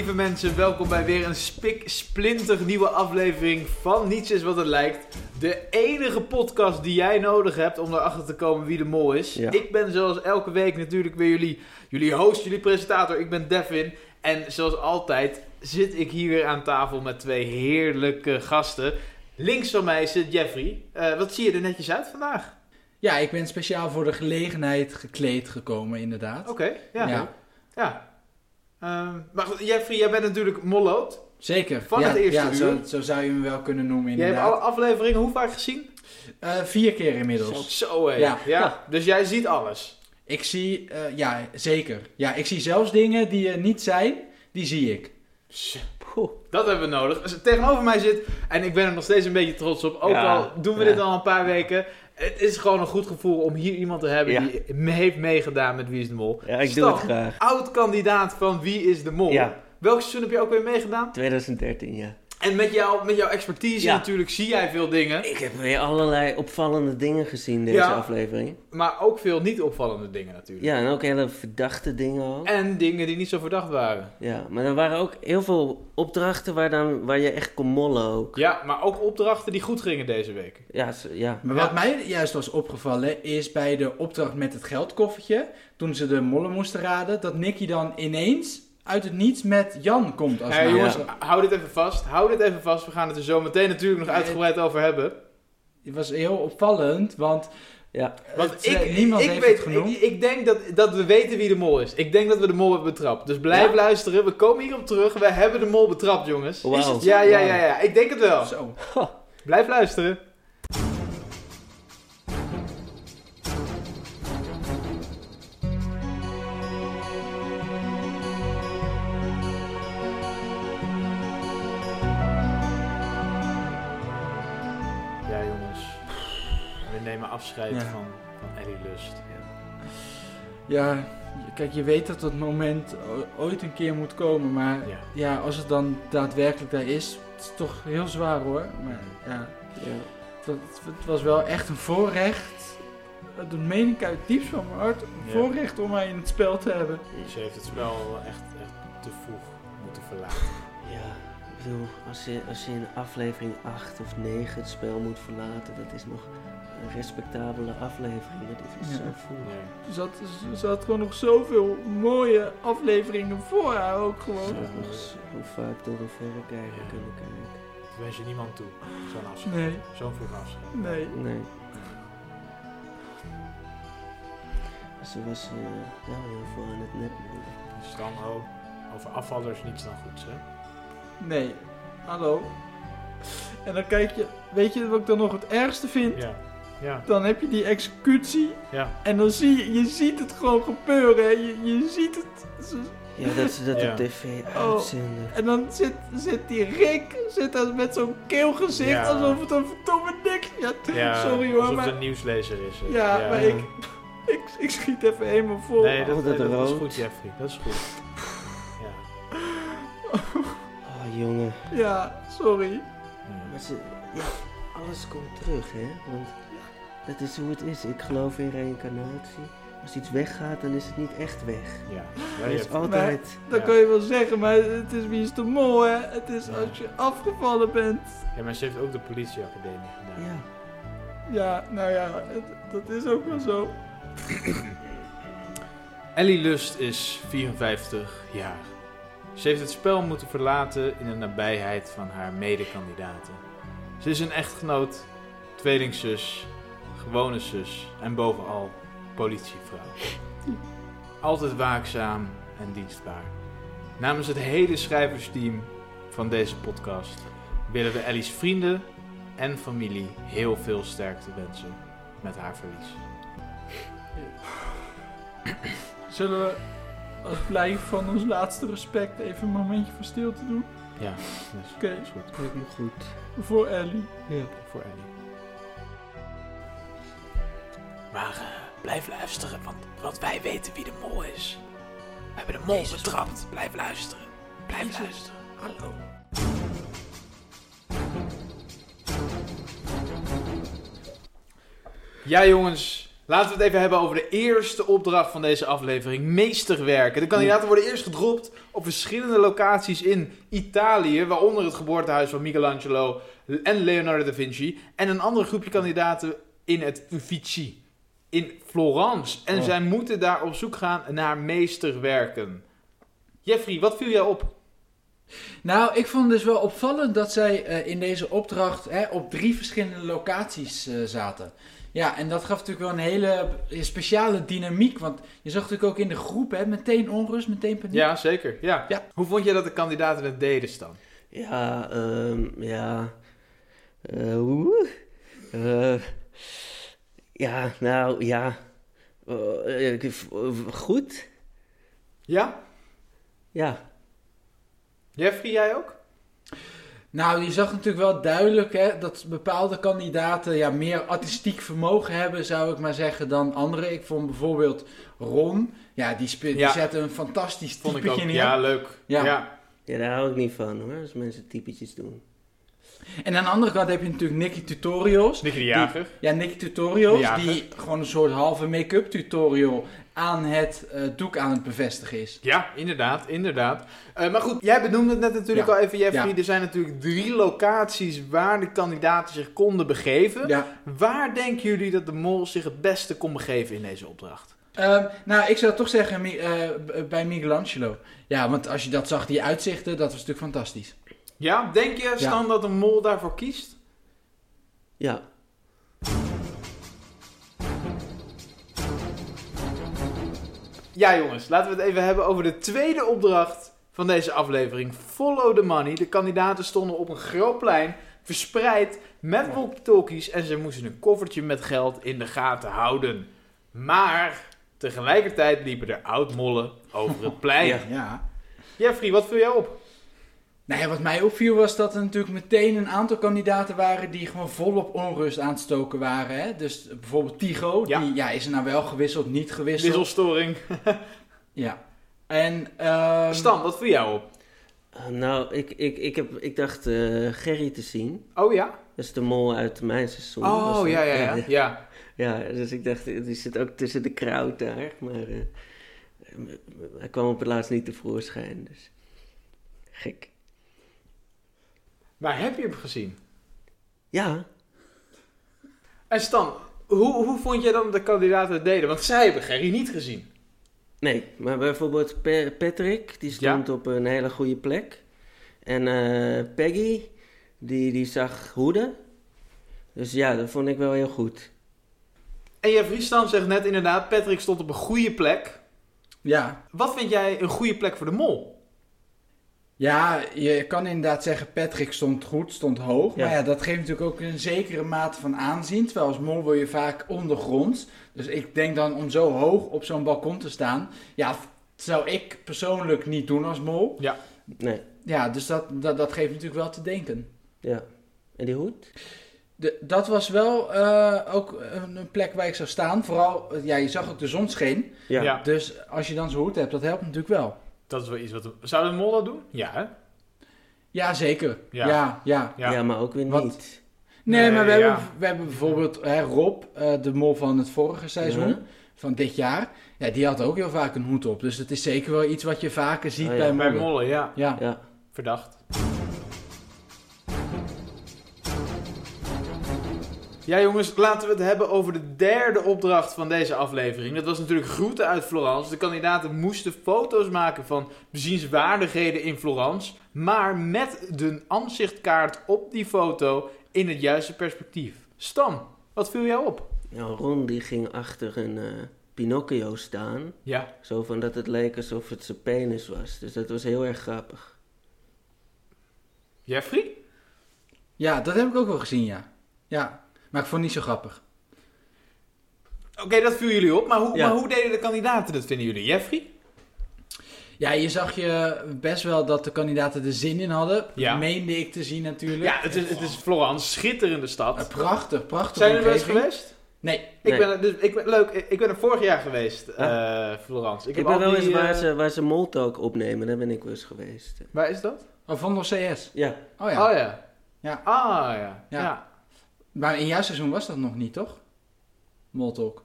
Lieve mensen, welkom bij weer een spik splinter nieuwe aflevering van Niets is wat het lijkt. De enige podcast die jij nodig hebt om erachter te komen wie de mol is. Ja. Ik ben zoals elke week natuurlijk weer jullie, jullie host, jullie presentator. Ik ben Devin. En zoals altijd zit ik hier weer aan tafel met twee heerlijke gasten. Links van mij zit Jeffrey. Eh, wat zie je er netjes uit vandaag? Ja, ik ben speciaal voor de gelegenheid gekleed gekomen, inderdaad. Oké, ja. Ja. ja. Ehm, maar goed, Jeffrey, jij bent natuurlijk molloot. Zeker. Van ja, het eerste ja, uur. Zo, zo zou je hem wel kunnen noemen, Jij hebt inderdaad. alle afleveringen hoe vaak gezien? Eh, vier keer inmiddels. Zo hé. Ja. Ja. Dus jij ziet alles. Ik zie, eh, ja, zeker. Ja, ik zie zelfs dingen die er niet zijn, die zie ik. Dat hebben we nodig. Als het tegenover mij zit, en ik ben er nog steeds een beetje trots op, ook Ja. al doen we Ja. dit al een paar weken. Het is gewoon een goed gevoel om hier iemand te hebben Ja. die me heeft meegedaan met Wie is de Mol. Ja, ik Stan, doe het graag. Oud-kandidaat van Wie is de Mol. Welk seizoen heb je ook weer meegedaan? 2013, ja. En met, jou, met jouw expertise Ja. natuurlijk zie jij veel dingen, Ik heb weer allerlei opvallende dingen gezien deze Ja. aflevering. maar ook veel niet opvallende dingen natuurlijk. Ja, en ook hele verdachte dingen ook. En dingen die niet zo verdacht waren. Ja, maar er waren ook heel veel opdrachten waar, dan, waar je echt kon mollen ook. Ja, maar ook opdrachten die goed gingen deze week. Ja, ja. Maar Ja. wat mij juist was opgevallen, is bij de opdracht met het geldkoffertje, toen ze de mollen moesten raden, dat Nicky dan ineens uit het niets met Jan komt. Als Hey, nou- jongens, Ja. hou dit even vast. Hou dit even vast. We gaan het er zo meteen natuurlijk nog Nee. uitgebreid over hebben. Het was heel opvallend, want Ja, Want het, ik, eh, niemand ik, heeft weet, het genoemd. Ik, ik denk dat, dat we weten wie de mol is. Ik denk dat we de mol hebben betrapt. Dus blijf Ja? luisteren. We komen hierop terug. We hebben de mol betrapt, jongens. Is het Ja, ja, ja, ja. Ik denk het wel. Zo. Blijf luisteren. We nemen afscheid Ja. van, van Ellie Lust. Ja, kijk, je weet dat dat moment ooit een keer moet komen, maar Ja. ja, als het dan daadwerkelijk daar is, het is toch heel zwaar hoor. Maar ja, ja. dat, het was wel echt een voorrecht. Dat meen ik uit het diepst van mijn hart. Een Ja. voorrecht om mij in het spel te hebben. Ze heeft het spel echt, echt te vroeg moeten verlaten. Ik bedoel, als je, als je in aflevering 8 of 9 het spel moet verlaten, dat is nog een respectabele aflevering. Maar dit is Ja. zo vroeg. Ze had, ze- ze had gewoon nog zoveel mooie afleveringen voor haar ook gewoon. Ze had nog zo vaak door een verrekijker Ja. kunnen kijken. Dat wens je niemand toe. Zo'n afscheid. Nee, Zo'n vroeg afscheid. nee. Nee. Ze was eh, wel heel veel aan het neppen. Stan, oh, over afvallers niets dan goeds, hè? Nee. Hallo. En dan kijk je, weet je wat ik dan nog het ergste vind? Ja. Ja, Dan heb je die executie ja. en dan zie je, je ziet het gewoon gebeuren. hè. Je, je ziet het. Ja, dat ze dat Ja. op tv Oh. uitzenden. En dan zit, zit die Rick zit met zo'n keelgezicht Ja. alsof het een verdomme niks... Ja, ja sorry hoor, alsof maar... het een nieuwslezer is. hè. Ja, maar ik, ik, ik schiet even helemaal vol. Nee, dat, Oh, nee, dat dat is goed, Jeffrey. Dat is goed. Jongen. Ja, sorry. Ja. Maar ze, ja, alles komt terug, hè? Want dat is hoe het is. Ik geloof in reïncarnatie. Als iets weggaat, dan is het niet echt weg. Ja. Ja, je is altijd... Dat Ja. kan je wel zeggen, maar het is wie is de mol, hè? Het is Ja. als je afgevallen bent. ja, maar ze heeft ook de politieacademie gedaan. Ja. Ja, nou ja, het- dat is ook wel zo. Ellie Lust is 54 jaar. Ze heeft het spel moeten verlaten in de nabijheid van haar medekandidaten. Ze is een echtgenoot, tweelingzus, gewone zus en bovenal politievrouw. Altijd waakzaam en dienstbaar. Namens het hele schrijversteam van deze podcast willen we Ellie's vrienden en familie heel veel sterkte wensen met haar verlies. Zullen we als blijk van ons laatste respect even een momentje van stilte doen? Ja, dat is, Oké. dat is goed. Lijkt me goed. Voor Ellie. Ja. voor Ellie. Maar eh, blijf luisteren, want, want wij weten wie de mol is. We hebben de mol betrapt. Blijf luisteren. Blijf Jezus. luisteren. Hallo. Ja jongens, Laten we het even hebben over de eerste opdracht van deze aflevering: meesterwerken. De kandidaten worden eerst gedropt op verschillende locaties in Italië, waaronder het geboortehuis van Michelangelo en Leonardo da Vinci, en een ander groepje kandidaten in het Uffizi in Florence. En Oh. zij moeten daar op zoek gaan naar meesterwerken. Jeffrey, wat viel jou op? Nou, ik vond dus wel opvallend dat zij eh, in deze opdracht hè, op drie verschillende locaties eh, zaten. Ja, en dat gaf natuurlijk wel een hele speciale dynamiek. Want je zag natuurlijk ook in de groep, hè, meteen onrust, meteen paniek. Ja, zeker. Ja. Ja. Hoe vond je dat de kandidaten het deden, Stan? Ja, ehm, ja. Eh, hoe? Eh, ja, nou, ja. Eh, goed? Ja? Ja. Jeffrey, jij ook? Nou, je zag natuurlijk wel duidelijk hè, dat bepaalde kandidaten ja, meer artistiek vermogen hebben, zou ik maar zeggen, dan anderen. Ik vond bijvoorbeeld Ron, ja, die, spe- die zette een fantastisch Vond ik typetje ook. neer. Ja, leuk. Ja. ja. Ja, daar hou ik niet van hoor, als mensen typetjes doen. En aan de andere kant heb je natuurlijk Nicky Tutorials. Nicky de Jager. Ja, Nicky Tutorials, die gewoon een soort halve make-up tutorial aan het eh, doek aan het bevestigen is. Ja, inderdaad, inderdaad. Eh, maar goed, jij benoemde het net natuurlijk Ja. al even, Jeffrey. Ja. Er zijn natuurlijk drie locaties waar de kandidaten zich konden begeven. Ja. Waar denken jullie dat de mol zich het beste kon begeven in deze opdracht? Ehm, nou, ik zou toch zeggen eh, bij Michelangelo. Ja, want als je dat zag, die uitzichten, dat was natuurlijk fantastisch. Ja, denk je, Stan, dat een mol daarvoor kiest? Ja. Ja, jongens, laten we het even hebben over de tweede opdracht van deze aflevering. Follow the money. De kandidaten stonden op een groot plein, verspreid met walkie-talkies en ze moesten een koffertje met geld in de gaten houden. Maar tegelijkertijd liepen er oud-mollen over het plein. Ja. Ja. Jeffrey, wat viel jou op? Nou ja, wat mij opviel was dat er natuurlijk meteen een aantal kandidaten waren die gewoon volop onrust aan het stoken waren. Hè? Dus bijvoorbeeld Tigo, Ja. die ja, is er nou wel gewisseld, niet gewisseld. Wisselstoring. Ja. En ehm, Stan, wat viel jou op? Eh, nou, ik, ik, ik, heb, ik dacht eh, Gerry te zien. Oh ja? Dat is de mol uit mijn seizoen. Oh ja, ja, ja. ja. Ja, dus ik dacht, die zit ook tussen de kraut daar. Maar eh, hij kwam op het laatst niet tevoorschijn, dus gek. Maar heb je hem gezien? Ja, En Stan, hoe, hoe vond jij dan de kandidaten het deden? Want zij hebben Gerry niet gezien. nee, maar bijvoorbeeld Pa- Patrick, die stond op een hele goede plek. En eh, Peggy, die, die zag Hoede. Dus ja, dat vond ik wel heel goed. En Jeffrey Stan zegt net inderdaad, Patrick stond op een goede plek. ja. Wat vind jij een goede plek voor de mol? Ja, je kan inderdaad zeggen Patrick stond goed, stond hoog. Ja. Maar ja, dat geeft natuurlijk ook een zekere mate van aanzien. Terwijl als mol wil je vaak ondergronds. Dus ik denk dan om zo hoog op zo'n balkon te staan. Ja, dat zou ik persoonlijk niet doen als mol. Nee, Ja, dus dat, dat, dat geeft natuurlijk wel te denken. ja. En die hoed? De, dat was wel eh, ook een, een plek waar ik zou staan. Vooral, ja, je zag ook de zon scheen. Ja. Ja. Dus als je dan zo'n hoed hebt, dat helpt natuurlijk wel. Dat is wel iets wat... Zou de mol dat doen? Ja, hè? Ja, zeker. Ja. Ja, ja. Ja. Ja. maar ook weer niet. Nee, Nee, maar we, ja. hebben, we hebben bijvoorbeeld hè, Rob, eh, de mol van het vorige seizoen, van dit jaar. Ja, die had ook heel vaak een hoed op. Dus het is zeker wel iets wat je vaker ziet Oh, ja. bij Bij mollen. mollen, ja. Ja. Ja. Verdacht. Ja jongens, laten we het hebben over de derde opdracht van deze aflevering. Dat was natuurlijk groeten uit Florence. De kandidaten moesten foto's maken van bezienswaardigheden in Florence. Maar met de aanzichtkaart op die foto in het juiste perspectief. Stan, wat viel jou op? Nou, Ron die ging achter een eh, Pinocchio staan. Ja, Zo van dat het leek alsof het zijn penis was. Dus dat was heel erg grappig. Jeffrey? ja, dat heb ik ook wel gezien, ja. Ja, maar ik vond het niet zo grappig. Oké, dat viel jullie op. Maar hoe, Ja. maar hoe deden de kandidaten dat, vinden jullie? Jeffrey? Ja, je zag je best wel dat de kandidaten er zin in hadden. Ja. Meende ik te zien natuurlijk. Ja, het is, het is Florence, schitterende stad. prachtig, prachtig. Zijn jullie er wel eens geweest? Nee. Ik Nee. ben, er- dus, ik ben, leuk, ik, ik ben er vorig jaar geweest, eh, Florence. Ik, Ik, heb ben al wel die, eens waar, eh, ze, waar ze Moltalk opnemen, daar ben ik wel eens geweest. Waar is dat? Oh, Vondel CS. Ja, Oh ja. Oh ja. Ja. Ah ja. Ja. ja. Maar in jouw seizoen was dat nog niet, toch? Moltalk.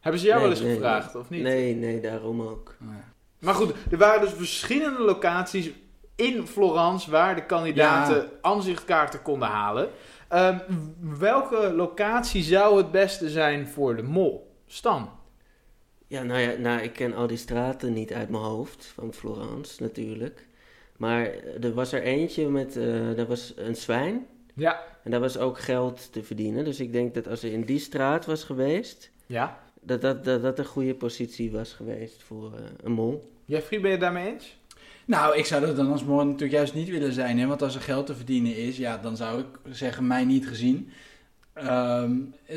Hebben ze jou Nee, wel eens nee, gevraagd, of niet? Nee, nee, daarom ook. Oh, ja. Maar goed, er waren dus verschillende locaties in Florence waar de kandidaten aanzichtkaarten konden halen. Ehm, welke locatie zou het beste zijn voor de mol? Stan. Ja, nou ja, nou, ik ken al die straten niet uit mijn hoofd, van Florence natuurlijk. Maar eh, er was er eentje met, eh dat was een zwijn. Ja. En daar was ook geld te verdienen. Dus ik denk dat als er in die straat was geweest, Ja. dat dat, dat, dat een goede positie was geweest voor eh, een mol. Jeffrey, ben je het daarmee eens? Nou, ik zou dat dan als mol natuurlijk juist niet willen zijn. Hè? Want als er geld te verdienen is, ja, dan zou ik zeggen, mij niet gezien. Ehm,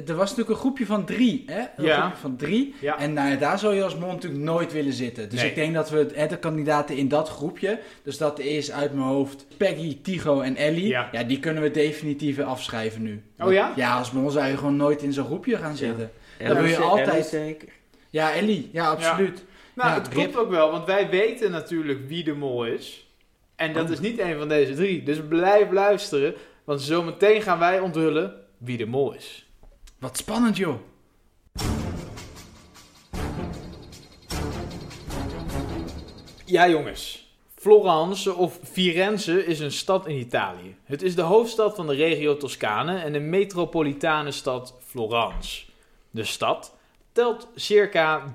er was natuurlijk een groepje van drie, hè? Een Ja. groepje van drie. Ja. En nou ja, daar zou je als mol natuurlijk nooit willen zitten. Dus Nee. ik denk dat we het- hè, de kandidaten in dat groepje, dus dat is uit mijn hoofd Peggy, Tigo en Ellie. Ja. Ja, die kunnen we definitief afschrijven nu. Oh ja? Ja, als mol zou je gewoon nooit in zo'n groepje gaan zitten. En Dat wil je altijd. Ellie zeker. Ja, Ellie, ja, absoluut. Nou, Ja, het klopt ook wel, want wij weten natuurlijk wie de mol is. En dat Oh. is niet een van deze drie. Dus blijf luisteren, want zometeen gaan wij onthullen wie de mol is. Wat spannend, joh. Ja, jongens. Florence of Firenze is een stad in Italië. Het is de hoofdstad van de regio Toscane en de metropolitane stad Florence. De stad telt circa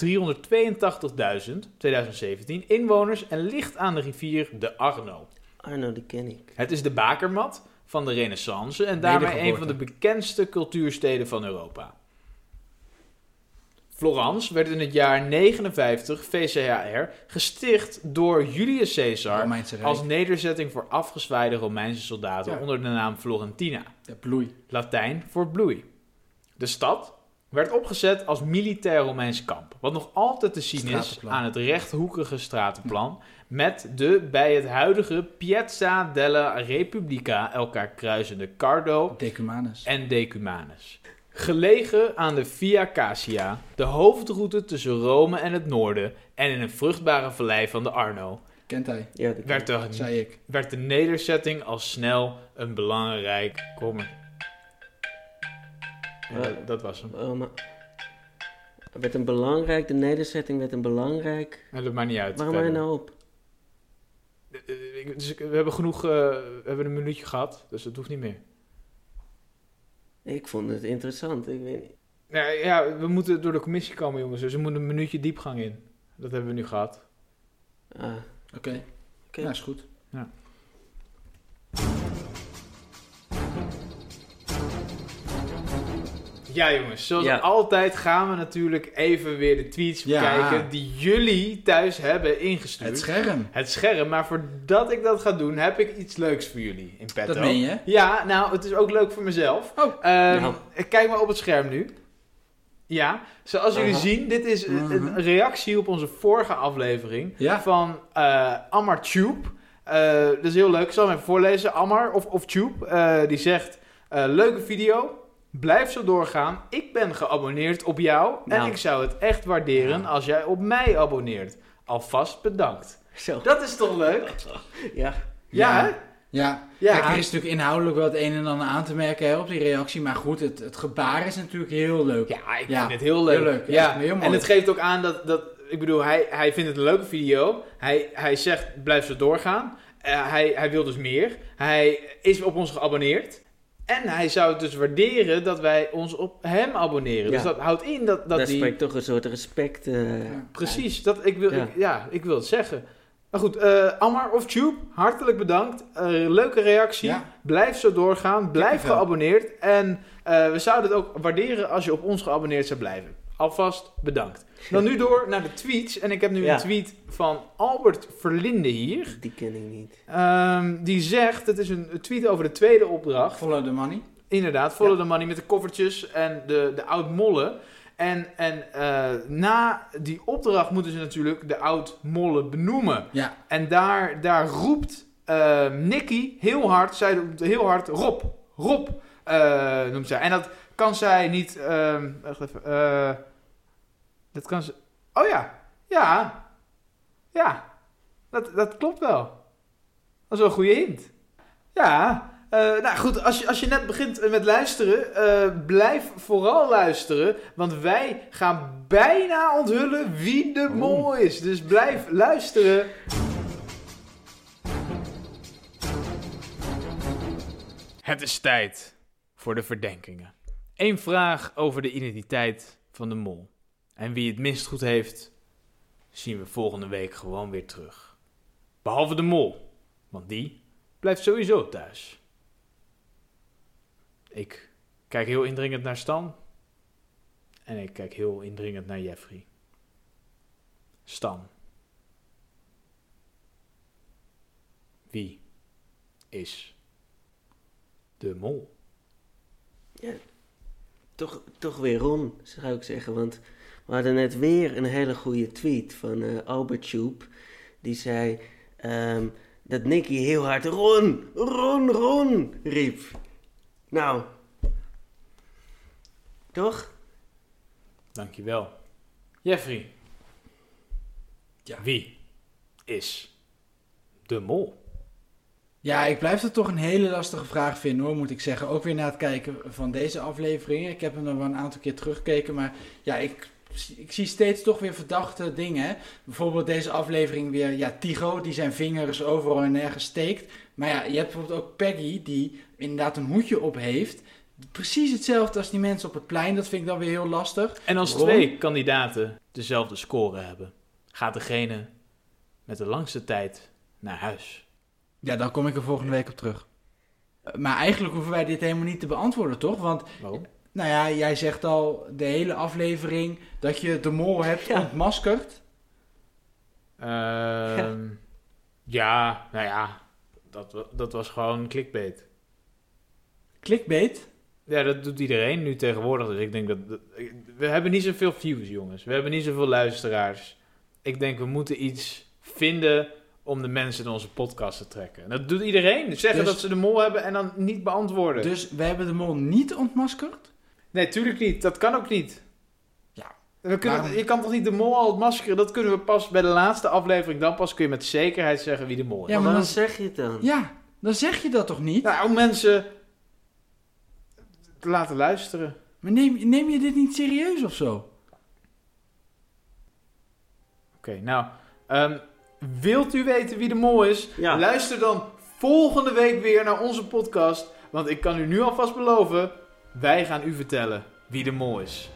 382.000 2017 inwoners en ligt aan de rivier de Arno. Arno, die ken ik. Het is de bakermat van de Renaissance en daarmee een van de bekendste cultuursteden van Europa. Florence werd in het jaar 59 VCHR gesticht door Julius Caesar als nederzetting voor afgezwaaide Romeinse soldaten Ja. onder de naam Florentina, bloei. Latijn voor bloei. De stad werd opgezet als militair Romeins kamp, wat nog altijd te zien is aan het rechthoekige stratenplan met de bij het huidige Piazza della Repubblica elkaar kruisende Cardo Decumanus. en Decumanus. Gelegen aan de Via Cassia, de hoofdroute tussen Rome en het noorden en in een vruchtbare vallei van de Arno, Kent hij, Ja, ken werd de, zei ik. werd de nederzetting al snel een belangrijk... Kom. Ja, dat, dat was hem. Maar... Er werd een belangrijk, de nederzetting werd een belangrijk... Ja, dat maakt niet uit. Waarom ben je nou op? Eh, eh, ik- Dus ik- we hebben genoeg... eh, we hebben een minuutje gehad, dus dat hoeft niet meer. Ik vond het interessant, ik weet niet. Nou ja, we moeten door de commissie komen, jongens. Dus we moeten een minuutje diepgang in. Dat hebben we nu gehad. Ah, Oké. Oké. Ja, is goed. Ja, jongens. Zoals Ja. altijd gaan we natuurlijk even weer de tweets Ja. bekijken die jullie thuis hebben ingestuurd. Het scherm. Het scherm. Maar voordat ik dat ga doen, heb ik iets leuks voor jullie in petto. Dat meen je? Ja, nou, het is ook leuk voor mezelf. Oh. Ehm, Nou. Kijk maar op het scherm nu. Ja, zoals jullie zien, dit is een- Mhm. een reactie op onze vorige aflevering Ja. van eh Ammar Tube. Eh, dat is heel leuk. Ik zal hem even voorlezen. Ammar of, of Tube, eh, die zegt... eh, leuke video. Blijf zo doorgaan. Ik ben geabonneerd op jou. En Nou. ik zou het echt waarderen als jij op mij abonneert. Alvast bedankt. Zo. Dat is toch leuk? Ja. Ja, hè? Ja. Ja. Kijk, er is natuurlijk inhoudelijk wel het een en ander aan te merken hè, op die reactie. Maar goed, het, het gebaar is natuurlijk heel leuk. Ja, ik Ja, vind het heel leuk. heel leuk. Ja, Ja, heel mooi. en het geeft ook aan dat, dat ik bedoel, hij, hij vindt het een leuke video. Hij, hij zegt, blijf zo doorgaan. Eh, hij, hij wil dus meer. Hij is op ons geabonneerd. En hij zou het dus waarderen dat wij ons op hem abonneren. Dus dat houdt in dat, dat Daar die... spreekt toch een soort respect... eh. Precies, dat, ik, wil, Ja. Ik, ja, ik wil het zeggen. Maar goed, eh Ammar of Tube, hartelijk bedankt. Eh, leuke reactie. Ja. Blijf zo doorgaan. Blijf geabonneerd. En eh, we zouden het ook waarderen als je op ons geabonneerd zou blijven. Alvast bedankt. Dan nu door naar de tweets. En ik heb nu Ja. een tweet van Albert Verlinde hier. Die ken ik niet. Ehm, die zegt, het is een tweet over de tweede opdracht. Follow the money. Inderdaad, follow Ja. the money met de koffertjes en de, de oud-mollen. En, en eh, na die opdracht moeten ze natuurlijk de oud-mollen benoemen. Ja. En daar, daar roept eh Nicky heel hard, zij roept heel hard, Rob, Rob, eh, noemt zij. En dat kan zij niet, ehm, wacht even, eh, dat kan ze, oh ja, ja, ja, dat, dat klopt wel. Dat is wel een goede hint. Ja, Eh, nou goed, als je, als je net begint met luisteren, eh, blijf vooral luisteren. Want wij gaan bijna onthullen wie de mol is. Dus blijf luisteren. Het is tijd voor de verdenkingen. Eén vraag over de identiteit van de mol. En wie het minst goed heeft, zien we volgende week gewoon weer terug. Behalve de mol, want die blijft sowieso thuis. Ik kijk heel indringend naar Stan. En ik kijk heel indringend naar Jeffrey. Stan. Wie is de mol? Ja, toch, toch weer Ron, zou ik zeggen. Want we hadden net weer een hele goede tweet van eh, Albert Tube. Die zei ehm, dat Nicky heel hard Ron, Ron, Ron riep. Nou, toch? Dankjewel. Jeffrey. Ja. Wie is de mol? Ja, ik blijf het toch een hele lastige vraag vinden hoor, moet ik zeggen. Ook weer na het kijken van deze afleveringen. Ik heb hem er wel een aantal keer teruggekeken, maar ja, ik, ik zie steeds toch weer verdachte dingen. Bijvoorbeeld deze aflevering weer, ja, Tigo, die zijn vingers overal en nergens steekt. Maar ja, je hebt bijvoorbeeld ook Peggy, die inderdaad een hoedje op heeft. Precies hetzelfde als die mensen op het plein, dat vind ik dan weer heel lastig. En als Ron? twee kandidaten dezelfde score hebben, gaat degene met de langste tijd naar huis. Ja, dan kom ik er volgende week op terug. Maar eigenlijk hoeven wij dit helemaal niet te beantwoorden, toch? Want Waarom? Nou ja, jij zegt al de hele aflevering dat je de mol hebt Ja. ontmaskerd. Ehm, ja, nou ja, dat, dat was gewoon clickbait. Clickbait. Ja, dat doet iedereen nu tegenwoordig. Dus ik denk dat, dat- We hebben niet zoveel views, jongens. We hebben niet zoveel luisteraars. Ik denk, we moeten iets vinden om de mensen in onze podcast te trekken. En dat doet iedereen. Zeggen Dus- dat ze de mol hebben en dan niet beantwoorden. Dus we hebben de mol niet ontmaskerd? Nee, tuurlijk niet. Dat kan ook niet. Ja. We kunnen, Waarom? je kan toch niet de mol al maskeren? Dat kunnen we pas bij de laatste aflevering. Dan pas kun je met zekerheid zeggen wie de mol is. Ja, maar dan zeg je het dan. Ja, dan zeg je dat toch niet? Nou, om mensen te laten luisteren. Maar neem, neem je dit niet serieus of zo? Oké, nou. ehm, wilt u weten wie de mol is? Ja. Luister dan volgende week weer naar onze podcast. Want ik kan u nu alvast beloven: wij gaan u vertellen wie de mol is.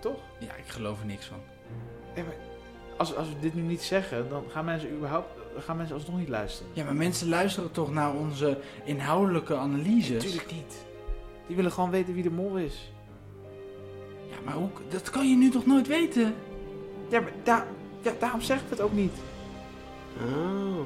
Toch? Ja, ik geloof er niks van. Ja, maar als, als we dit nu niet zeggen, dan gaan mensen überhaupt gaan mensen alsnog niet luisteren. Ja, maar mensen luisteren toch naar onze inhoudelijke analyses? Natuurlijk niet. Die willen gewoon weten wie de mol is. Ja, maar hoe, dat kan je nu toch nooit weten? Ja, maar daar, ja, daarom zeggen we het ook niet. Oh.